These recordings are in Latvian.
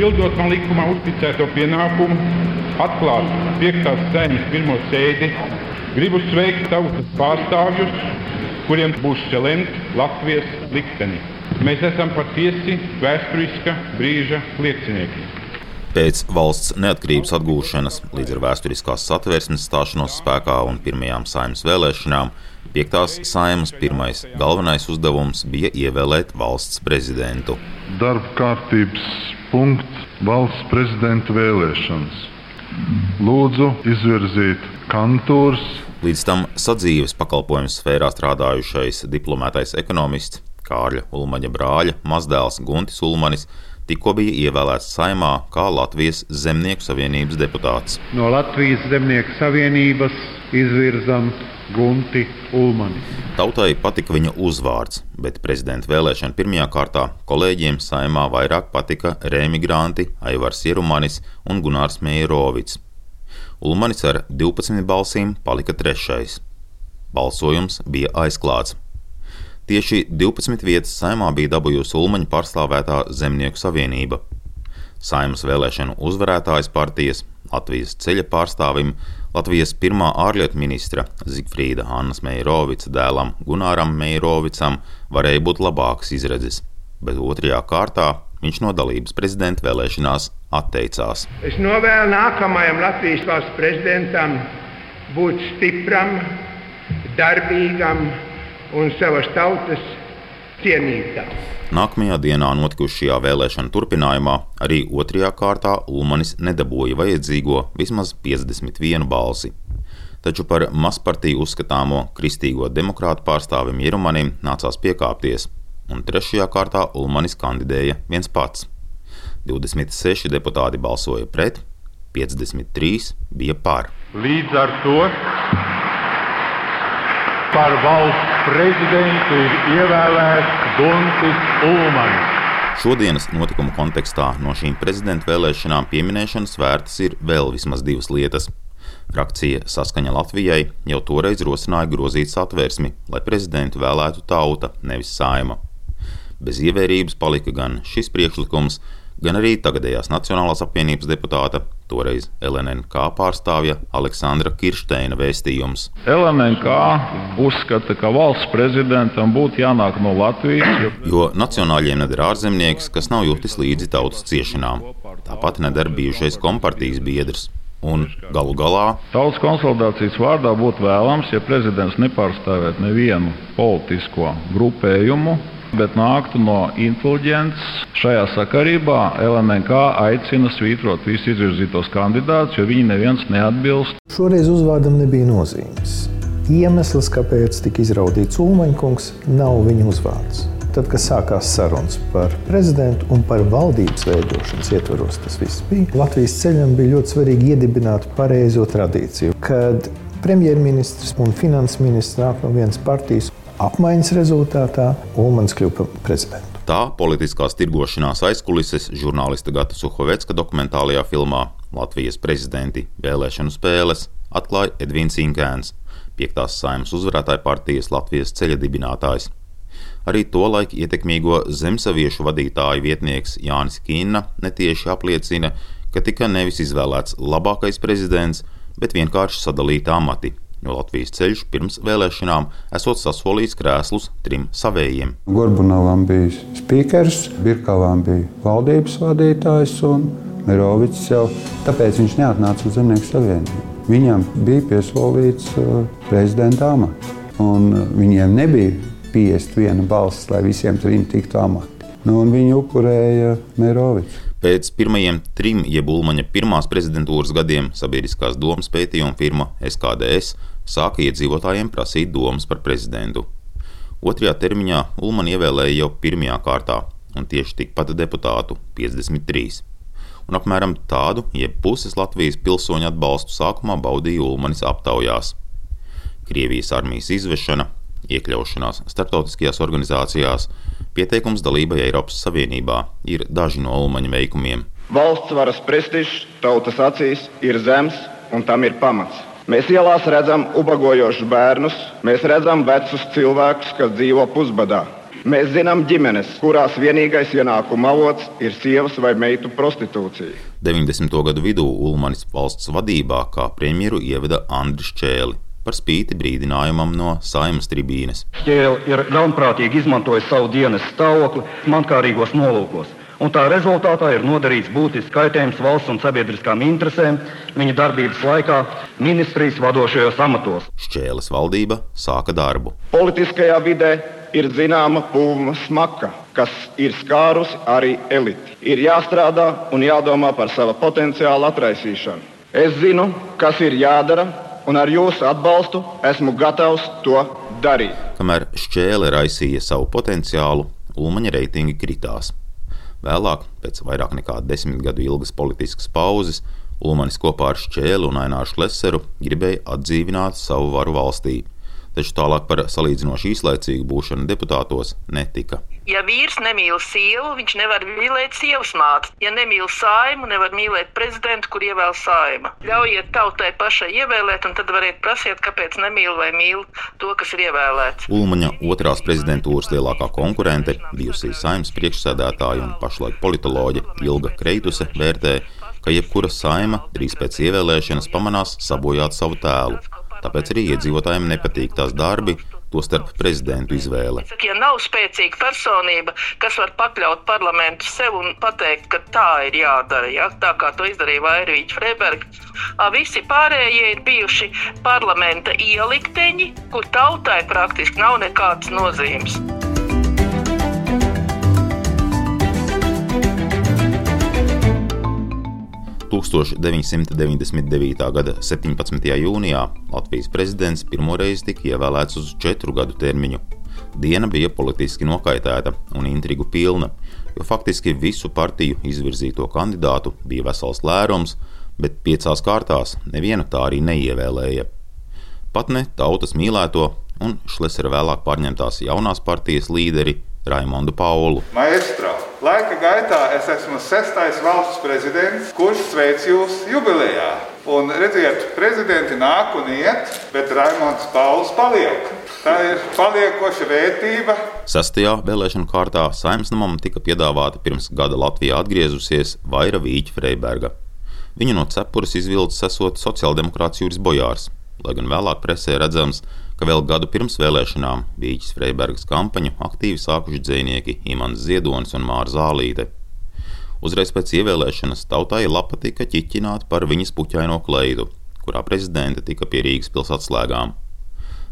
Pildot man likumā uzticēto pienākumu, atklāt 5. saimnes pirmo sēdi, gribu sveikt tautas pārstāvjus, kuriem būs lemt Latvijas likteni. Mēs esam patiesi vēsturiska brīža liecinieki. Pēc valsts neatkarības atgūšanas, līdz ar vēsturiskās satversmes stāšanos spēkā un pirmajām saimnes vēlēšanām, piektās saimas pirmais galvenais uzdevums bija ievēlēt valsts prezidentu. Darba kārtības punkts - valsts prezidenta vēlēšanas. Lūdzu, izvirzīt kandidatūras. Līdz tam sadzīves pakalpojumu sfērā strādājušais diplomētais ekonomists Kārļa Ulmaņa brāļa mazdēls Guntis Ulmanis tikko bija ievēlēts saimā kā Latvijas Zemnieku savienības deputāts. No Latvijas Zemnieku savienības izvirzam Gunti Ulmani. Tautai patika viņa uzvārds, bet prezidenta vēlēšana pirmajā kārtā kolēģiem saimā vairāk patika remigranti Aivars Ierumanis un Gunārs Meirovits. Ulmanis ar 12 balsīm palika trešais. Balsojums bija aizklāts. Tieši 12 vietas saimā bija dabūjusi Ulmaņa pārstāvētā Zemnieku savienība. Saimas vēlēšanu uzvarētājas partijas Latvijas ceļa pārstāvim Latvijas pirmā ārlietu ministra Zigfrīda Annas Meirovica dēlam Gunāram Meirovicam varēja būt labākas izredzes, bet otrajā kārtā viņš no dalības prezidenta vēlēšanās atteicās. Es novēlu nākamajam Latvijas valsts prezidentam būt stipram, darbīgam un savas tautas cienītam. Nākamajā dienā notikušajā vēlēšana turpinājumā arī otrajā kārtā Ulmanis nedabūja vajadzīgo vismaz 51 balsi. Taču par mazpartiju uzskatāmo kristīgo demokrātu pārstāvim Jerumanim nācās piekāpties, un trešajā kārtā Ulmanis kandidēja viens pats. 26 deputāti balsoja pret, 53 bija par. Līdz ar to par valsts prezidentu ir ievēlēts Guntis Ulmans. Šodienas notikumu kontekstā no šīm prezidenta vēlēšanām pieminēšanas vērtas ir vēl vismaz divas lietas. Frakcija Saskaņa Latvijai jau toreiz rosināja grozīt satversmi, lai prezidentu vēlētu tauta, nevis saima. Bez ievērības palika gan šis priekšlikums, gan arī tagadējās Nacionālās apvienības deputāta, toreiz LNK pārstāvja Aleksandra Kirsteina vēstījums. LNK uzskata, ka valsts prezidentam būtu jānāk no Latvijas. Jo, nacionāļiem nedara ārzemnieks, kas nav jutis līdzi tautas ciešanām. Tāpat nedara bijušais kompartijas biedrs. Un galu galā tautas konsolidācijas vārdā būtu vēlams, ja prezidents nepārstāvētu nevienu politisko grupējumu, bet nāktu no inteliģences. Šajā sakarībā LNK aicina svītrot visus izvirzītos kandidātus, jo viņi neviens neatbilst. Šoreiz uzvārdam nebija nozīmes. Iemesls, kāpēc tika izraudīts Ulmaņkungs, nav viņa uzvārds. Tad, kad sākās sarunas par prezidentu un par valdības veidošanas ietvaros, tas viss bija. Latvijas ceļam bija ļoti svarīgi iedibināt pareizo tradīciju, kad premjerministrs un finanses ministrs nāk no vienas partijas apmaiņas rezultātā Ulmans kļuva par prezidentu. Tā politiskās tirgošanās aizkulises žurnālista Gata Suhovecka dokumentālajā filmā Latvijas prezidenti vēlēšanu spēles atklāja Edvins Inkēns, piektās saimnes uzvarētāja partijas Latvijas ceļa dibinātājs. Arī tolaik ietekmīgo zemsaviešu vadītāju vietnieks Jānis Kīna netieši apliecina, ka tika nevis izvēlēts labākais prezidents, bet vienkārši sadalīti amati jo Latvijas ceļš pirms vēlēšanām esot sasolījis krēslus trim savējiem. Gorbunovam bija spīkers, Birkavam bija valdības vadītājs un Mirovics jau tāpēc viņš neatnāca uz Zemnieku savienību. Viņam bija piesolīts uh, prezidenta amats, un uh, viņiem nebija 51 balss, lai visiem trim tiktu amati. Nu, viņi upurēja Mirovicu. Pēc pirmajiem trim jeb Ulmaņa pirmās prezidentūras gadiem sabiedriskās domas pētījuma firma SKDS sāka iedzīvotājiem prasīt domas par prezidentu. Otrajā termiņā Ulmani ievēlēja jau pirmajā kārtā, un tieši tikpat deputātu - 53. Un apmēram tādu, jeb puses Latvijas pilsoņu atbalstu sākumā baudīja Ulmanis aptaujās. Krievijas armijas izvešana, iekļaušanās starptautiskajās organizācijās, pieteikums dalībai Eiropas Savienībā ir daži no Ulmaņa veikumiem. Valsts varas prestižs tautas acīs ir zems, un tam ir pamats. Mēs ielās redzam ubagojošus bērnus, mēs redzam vecus cilvēkus, kas dzīvo pusbadā. Mēs zinām ģimenes, kurās vienīgais ienākuma avots ir sievas vai meitu prostitūcija. 90. gadu vidū Ulmanis valsts vadībā kā premjeru ieveda Andris Čēli par spīti brīdinājumam no saimas tribīnes. Šķēle ir ļaunprātīgi izmantojis savu dienas stāvokli mankārīgos nolūkos un tā rezultātā ir nodarīts būtisks kaitējums valsts un sabiedriskām interesēm viņa darbības laikā ministrijas vadošajos amatos. Šķēles valdība sāka darbu. Politiskajā vidē ir zināma pūma smaka, kas ir skārusi arī eliti. Ir jāstrādā un jādomā par sava potenciāla atraisīšanu. Es zinu, kas ir jādara, un ar jūsu atbalstu esmu gatavs to darīt. Kamēr šķēle raisīja savu potenciālu, Ulmaņa reitingi kritās. Vēlāk, pēc vairāk nekā desmit gadu ilgas politiskas pauzes, Ulmanis kopā ar Šķēlu un Aināšu Leseru gribēja atdzīvināt savu varu valstī taču tālāk par salīdzinoši īslaicīgu būšanu deputātos netika. Ja vīrs nemīl sievu, viņš nevar mīlēt sievas māti. Ja nemīl saimu, nevar mīlēt prezidentu, kur ievēl saima. Ļaujiet tautai pašai ievēlēt, un tad variet prasiet, kāpēc nemīl vai mīl to, kas ir ievēlēts. Ulmaņa otrās prezidentūras lielākā konkurente, bijusī saimnes priekšsēdētāja un pašlaik politoloģe Ilga Kreituse vērtē, ka jebkura saima drīz pēc ievēlēšanas pamanās sabojāt savu tēlu Tāpēc arī iedzīvotājiem nepatīk tās darbi, tostarp prezidentu izvēle. Ja nav spēcīga personība, kas var pakļaut parlamentu sev un pateikt, ka tā ir jādara, ja? tā kā to izdarīja Vairvīķa Freiberga, visi pārējie ir bijuši parlamenta ielikteņi, kur tautai praktiski nav nekādas nozīmes. 1999. gada 17. jūnijā Latvijas prezidents pirmoreiz tika ievēlēts uz četru gadu termiņu. Diena bija politiski nokaitēta un intrigu pilna, jo faktiski visu partiju izvirzīto kandidātu bija vesels lērums, bet piecās kārtās nevienu tā arī neievēlēja. Pat ne tautas mīlēto un Šlesera vēlāk pārņemtās jaunās partijas līderi Raimondu Paulu. Maestro, laika gaitā es esmu sestais valsts prezidents, kurš sveic jūs jubilejā. Un redziet, prezidenti nāk un iet, bet Raimons Pauls paliek. Tā ir paliekoša vērtība. Sastajā vēlēšanu kārtā saimsnamam tika piedāvāta pirms gada Latvijā atgriezusies Vaira Vīķa Freiberga. Viņa no cepures izvilcis esot sociāldemokrāts Juris Bojārs, lai gan vēlāk presē redzams, ka vēl gadu pirms vēlēšanām Vīķis Freibergas kampaņu aktīvi sākuši dzinieki Imants Ziedonis un Māra Zālīte. Uzreiz pēc ievēlēšanas tautai lapa tika ķiķināta par viņas puķaino kleidu, kurā prezidente tika pie Rīgas pilsētas slēgām.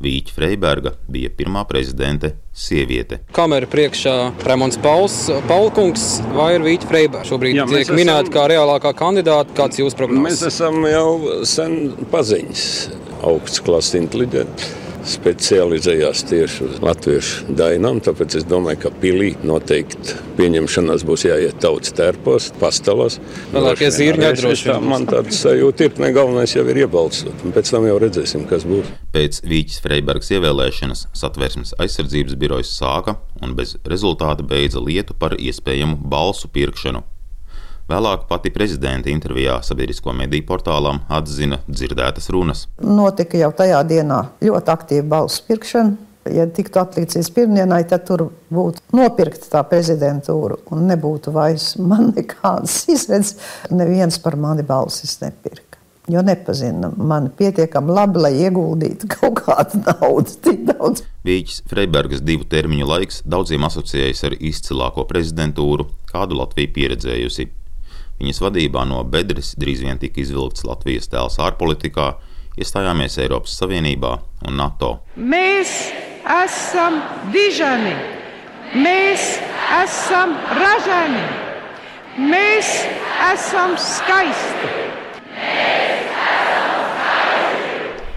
Vīķa Freiberga bija pirmā prezidente sieviete. Kamera priekšā Rēmons Pauls, Paulkungs vai ir Vīķa Freiberga. Šobrīd Jā, tiek esam... minēta kā reālākā kandidāta. Kāds jūs prognozējat? Mēs esam jau sen paziņas augsts klases inteliģents specializējās tieši uz latviešu dainām. Tāpēc es domāju, ka pilī noteikti pieņemšanās būs jāiet tautas tērpos, pastalos. Vēlākie zīrņi atdrošina. Man tāds sajūta ir, ne galvenais jau ir iebalsot. Pēc tam jau redzēsim, kas būs. Pēc Vīķis Freibergas ievēlēšanas satversmes aizsardzības birojas sāka un bez rezultāta beidza lietu par iespējamu balsu pirkšanu Vēlāk pati prezidenta intervijā sabiedrisko mediju portālam atzina dzirdētas runas. Notika jau tajā dienā ļoti aktīva balsu pirkšana. Ja tiktu atlikts līdz pirmdienai, tad tur būtu nopirkta tā prezidentūra un nebūtu vairs man nekādas izredzes. Neviens par mani balsis nepirka. Jo nepazina mani pietiekami labi, lai ieguldītu kaut kādu naudu, tik daudz. Vīķis Freibergas divu termiņu laiks daudziem asociējas ar izcilāko prezidentūru, kādu Latvija pieredzējusi. Viņas vadībā no bedres drīz vien tika izvilkts Latvijas tēls ārpolitikā, iestājāmies Eiropas Savienībā un NATO. Mēs esam dižani, mēs esam ražani, mēs esam skaisti.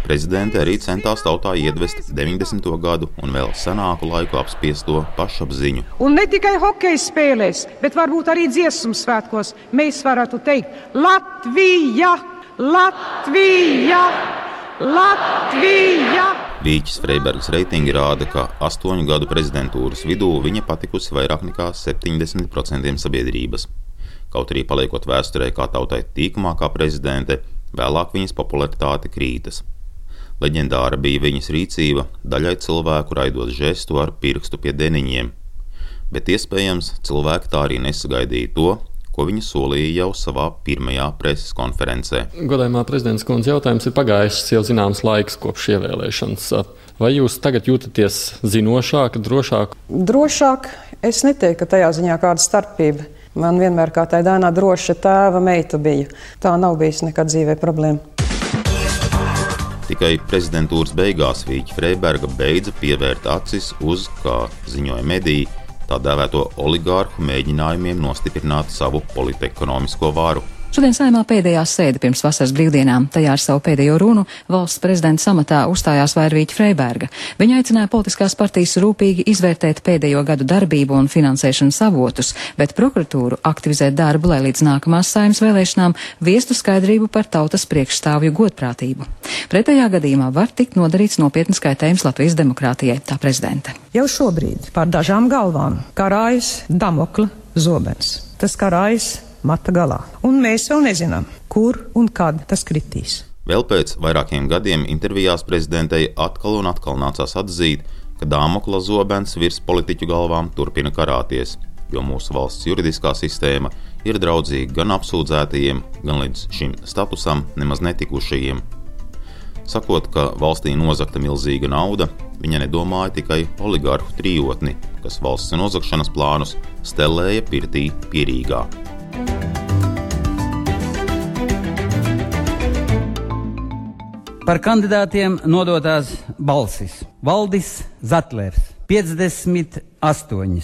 Prezidente arī centās tautā iedvest 90. gadu un vēl senāku laiku apspiesto pašapziņu. Un ne tikai hokeja spēlēs, bet varbūt arī dziesmu svētkos mēs varētu teikt Latvija! Latvija! Latvija! Vīķis Freibergs reitingi rāda, ka astoņu gadu prezidentūras vidū viņa patikusi vairāk nekā 70% sabiedrības. Kaut arī paliekot vēsturē kā tautai tīkamākā prezidente, vēlāk viņas popularitāte krītas. Leģendāra bija viņas rīcība, daļai cilvēku raidot žestu ar pirkstu pie deniņiem, bet iespējams cilvēki tā arī nesagaidīja to, ko viņa solīja jau savā pirmajā preses konferencē. Godājumā prezidents kundze jautājums ir pagājis jau zināms laiks kopš ievēlēšanas. Vai jūs tagad jūtaties zinošāk, drošāk? Drošāk es neteiktu, ka tajā ziņā kāda starpība. Man vienmēr kā tā dānā droša tēva meita bija. Tā nav bijusi nekad dzīvē problēma. Tikai prezidentūras beigās Vīķa Freiberga beidza pievērt acis uz, kā ziņoja mediji, tā dēvēto oligārhu mēģinājumiem nostiprināt savu politekonomisko varu. Šodien saimā pēdējā sēde pirms vasaras brīvdienām. Tajā ar savu pēdējo runu valsts prezidenta samatā uzstājās Vairvīķa Freiberga. Viņa aicināja politiskās partijas rūpīgi izvērtēt pēdējo gadu darbību un finansēšanas avotus, bet prokuratūru aktivizēt darbu, lai līdz nākamās saimnes vēlēšanām viestu skaidrību par tautas priekšstāvju godprātību. Pretējā gadījumā var tikt nodarīts nopietnas kaitējums Latvijas demokrātijai, tā prezidente. Jau šobrīd pār dažām galvām karājas Damokla zobens. Tas karājas mata galā. Un mēs vēl nezinām, kur un kad tas kritīs. Vēl pēc vairākiem gadiem intervijās prezidentei atkal un atkal nācās atzīt, ka Dāmokla zobens virs politiķu galvām turpina karāties, jo mūsu valsts juridiskā sistēma ir draudzīga gan apsūdzētajiem, gan līdz šim statusam nemaz netikušajiem. Sakot, ka valstī nozagta milzīga nauda, viņa nedomāja tikai oligārhu trijotni, kas valsts nozagšanas plānus stelēja pirtī pierīgā. Par kandidātiem nodotās balsis Valdis Zatlers 58.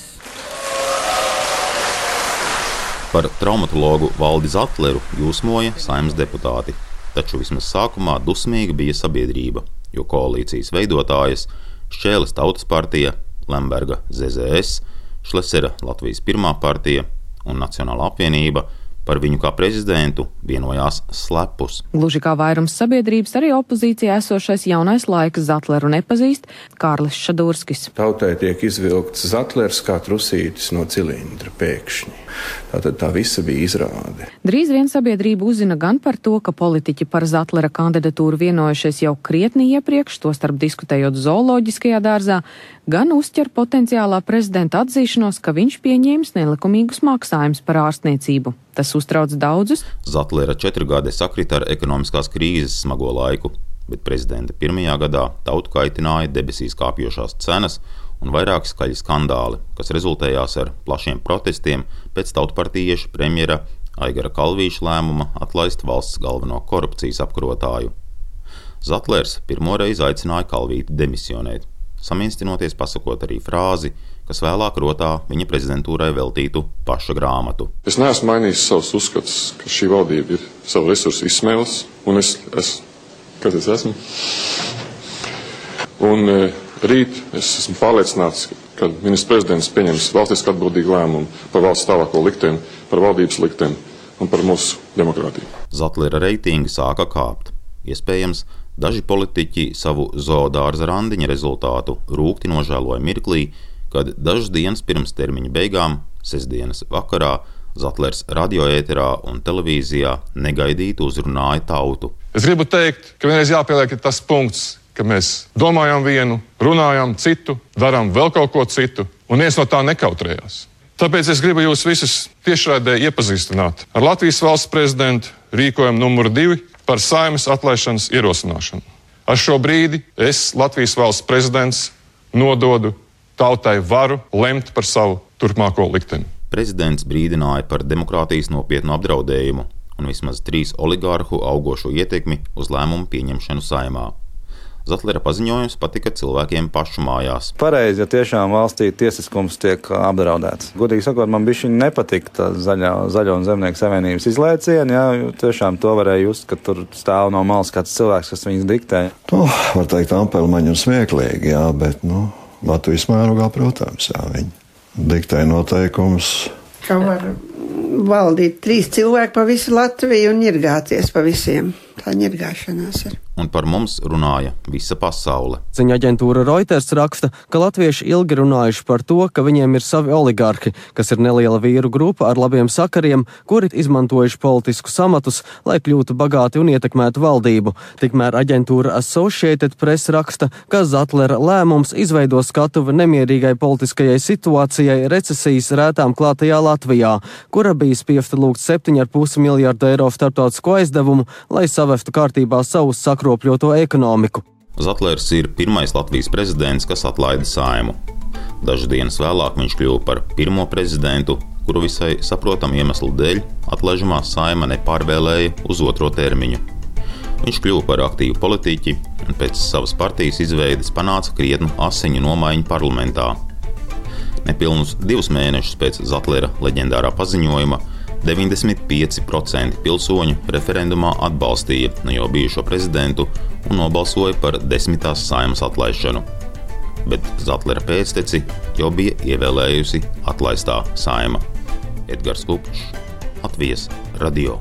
Par traumatologu Valdi Zatleru jūsmoja saimnes deputāti, taču vismaz sākumā dusmīga bija sabiedrība, jo koalīcijas veidotājas Šķēles Tautas partija, Lemberga ZZS, Šlesera Latvijas Pirmā partija un Nacionāla apvienība Par viņu kā prezidentu vienojās slepus. Gluži kā vairums sabiedrības, arī opozīcijā esošais jaunais laiks Zatleru nepazīst Kārlis Šadurskis. Tautai tiek izvilkts Zatlers kā trusītis no cilindra pēkšņi. Tātad tā visa bija izrāde. Drīz vien sabiedrība uzzina gan par to, ka politiķi par Zatlera kandidatūru vienojušies jau krietni iepriekš, to starp diskutējot zooloģiskajā dārzā, gan uzķer potenciālā prezidenta atzīšanos, ka viņš pieņēmis nelikumīgus maksājumus par ārstniecību. Tas uztrauc daudzus. Zatlera četri gadi sakrita ar ekonomiskās krīzes smago laiku, bet prezidenta pirmajā gadā tautu kaitināja debesīs kāpjošās cenas un vairāki skaļi skandāli, kas rezultējās ar plašiem protestiem pēc tautpartiešu premjera Aigara Kalvīša lēmuma atlaist valsts galveno korupcijas apkarotāju. Zatlers pirmo reizi aicināja Kalvīti demisionēt, samiestinoties pasakot arī frāzi, kas vēlāk rotā viņa prezidentūrai veltītu paša grāmatu. Es neesmu mainījis savus uzskatus, ka šī valdība ir savu resursu izsmēlis, un es, es kas es esmu? Un e, rīt es esmu pārliecināts, ka ministrs prezidents pieņems valstiski atbildīgu lēmumu par valsts tālāko likteni, par valdības likteni un par mūsu demokrātiju. Zatlera reitingi sāka kāpt. Iespējams, daži politiķi savu zoodārza randiņa rezultātu rūkti nožēloja mirklī, kad dažas dienas pirms termiņa beigām, sestdienas vakarā, Zatlers radioēterā un televīzijā negaidīti uzrunāja tautu. Es gribu teikt, ka vienreiz jāpieliek tas punkts, ka mēs domājam vienu, runājam citu, darām vēl kaut ko citu, un viens no tā nekautrējās. Tāpēc es gribu jūs visus tiešraidē iepazīstināt ar Latvijas valsts prezidentu rīkojumu numuru divi par saimas atlaišanas ierosināšanu. Ar šo brīdi es, Latvijas valsts prezidents, nododu tautai varu lemt par savu turpmāko likteni. Prezidents brīdināja par demokrātijas nopietnu apdraudējumu un vismaz trīs oligārhu augošo ietekmi uz lēmumu pieņemšanu saimā. Zatlera paziņojums patika cilvēkiem pašu mājās. Pareizi, ja tiešām valstī tiesiskums tiek apdraudēts. Godīgi sakot, man bija šī nepatika zaļā, zaļo un zemnieku savienības izlēciena. Jā, tiešām to varēja just, ka tur stāv no malas kāds cilvēks, kas viņus diktē. Nu, var teikt, ampelmaņi un smieklīgi, jā, bet, nu, Latvijas mērogā, protams, jā, viņi diktē noteikumus. Kā var valdīt trīs cilvēki pa visu Latviju un ņirgāties pa visiem. Tā ņirgāšanās ir. Un par mums runāja visa pasaule. Ziņa aģentūra Reuters raksta, ka latvieši ilgi runājuši par to, ka viņiem ir savi oligarhi, kas ir neliela vīru grupa ar labiem sakariem, kuri izmantojuši politiskus amatus, lai kļūtu bagāti un ietekmētu valdību. Tikmēr aģentūra Associated Press raksta, ka Zatlera lēmums izveido skatuvi nemierīgai politiskajai situācijai recesijas rētām klātajā Latvijā, kura bija spiesta lūgt 7,5 miljārdu eiro starptautisko aizdevumu, lai saveftu kārtībā savus sakros sakropļoto ekonomiku. Zatlers ir pirmais Latvijas prezidents, kas atlaida saimu. Dažas dienas vēlāk viņš kļuva par pirmo prezidentu, kuru visai saprotamu iemeslu dēļ atlaižamā saima nepārvēlēja uz otro termiņu. Viņš kļuva par aktīvu politiķi un pēc savas partijas izveides panāca krietnu asiņu nomaiņu parlamentā. Nepilnus divus mēnešus pēc Zatlera leģendārā paziņojuma 95% pilsoņu referendumā atbalstīja no jau bijušo prezidentu un nobalsoja par desmitās saimas atlaišanu. Bet Zatlera pēcteci jau bija ievēlējusi atlaistā saima. Edgars Kupčs, Latvijas radio.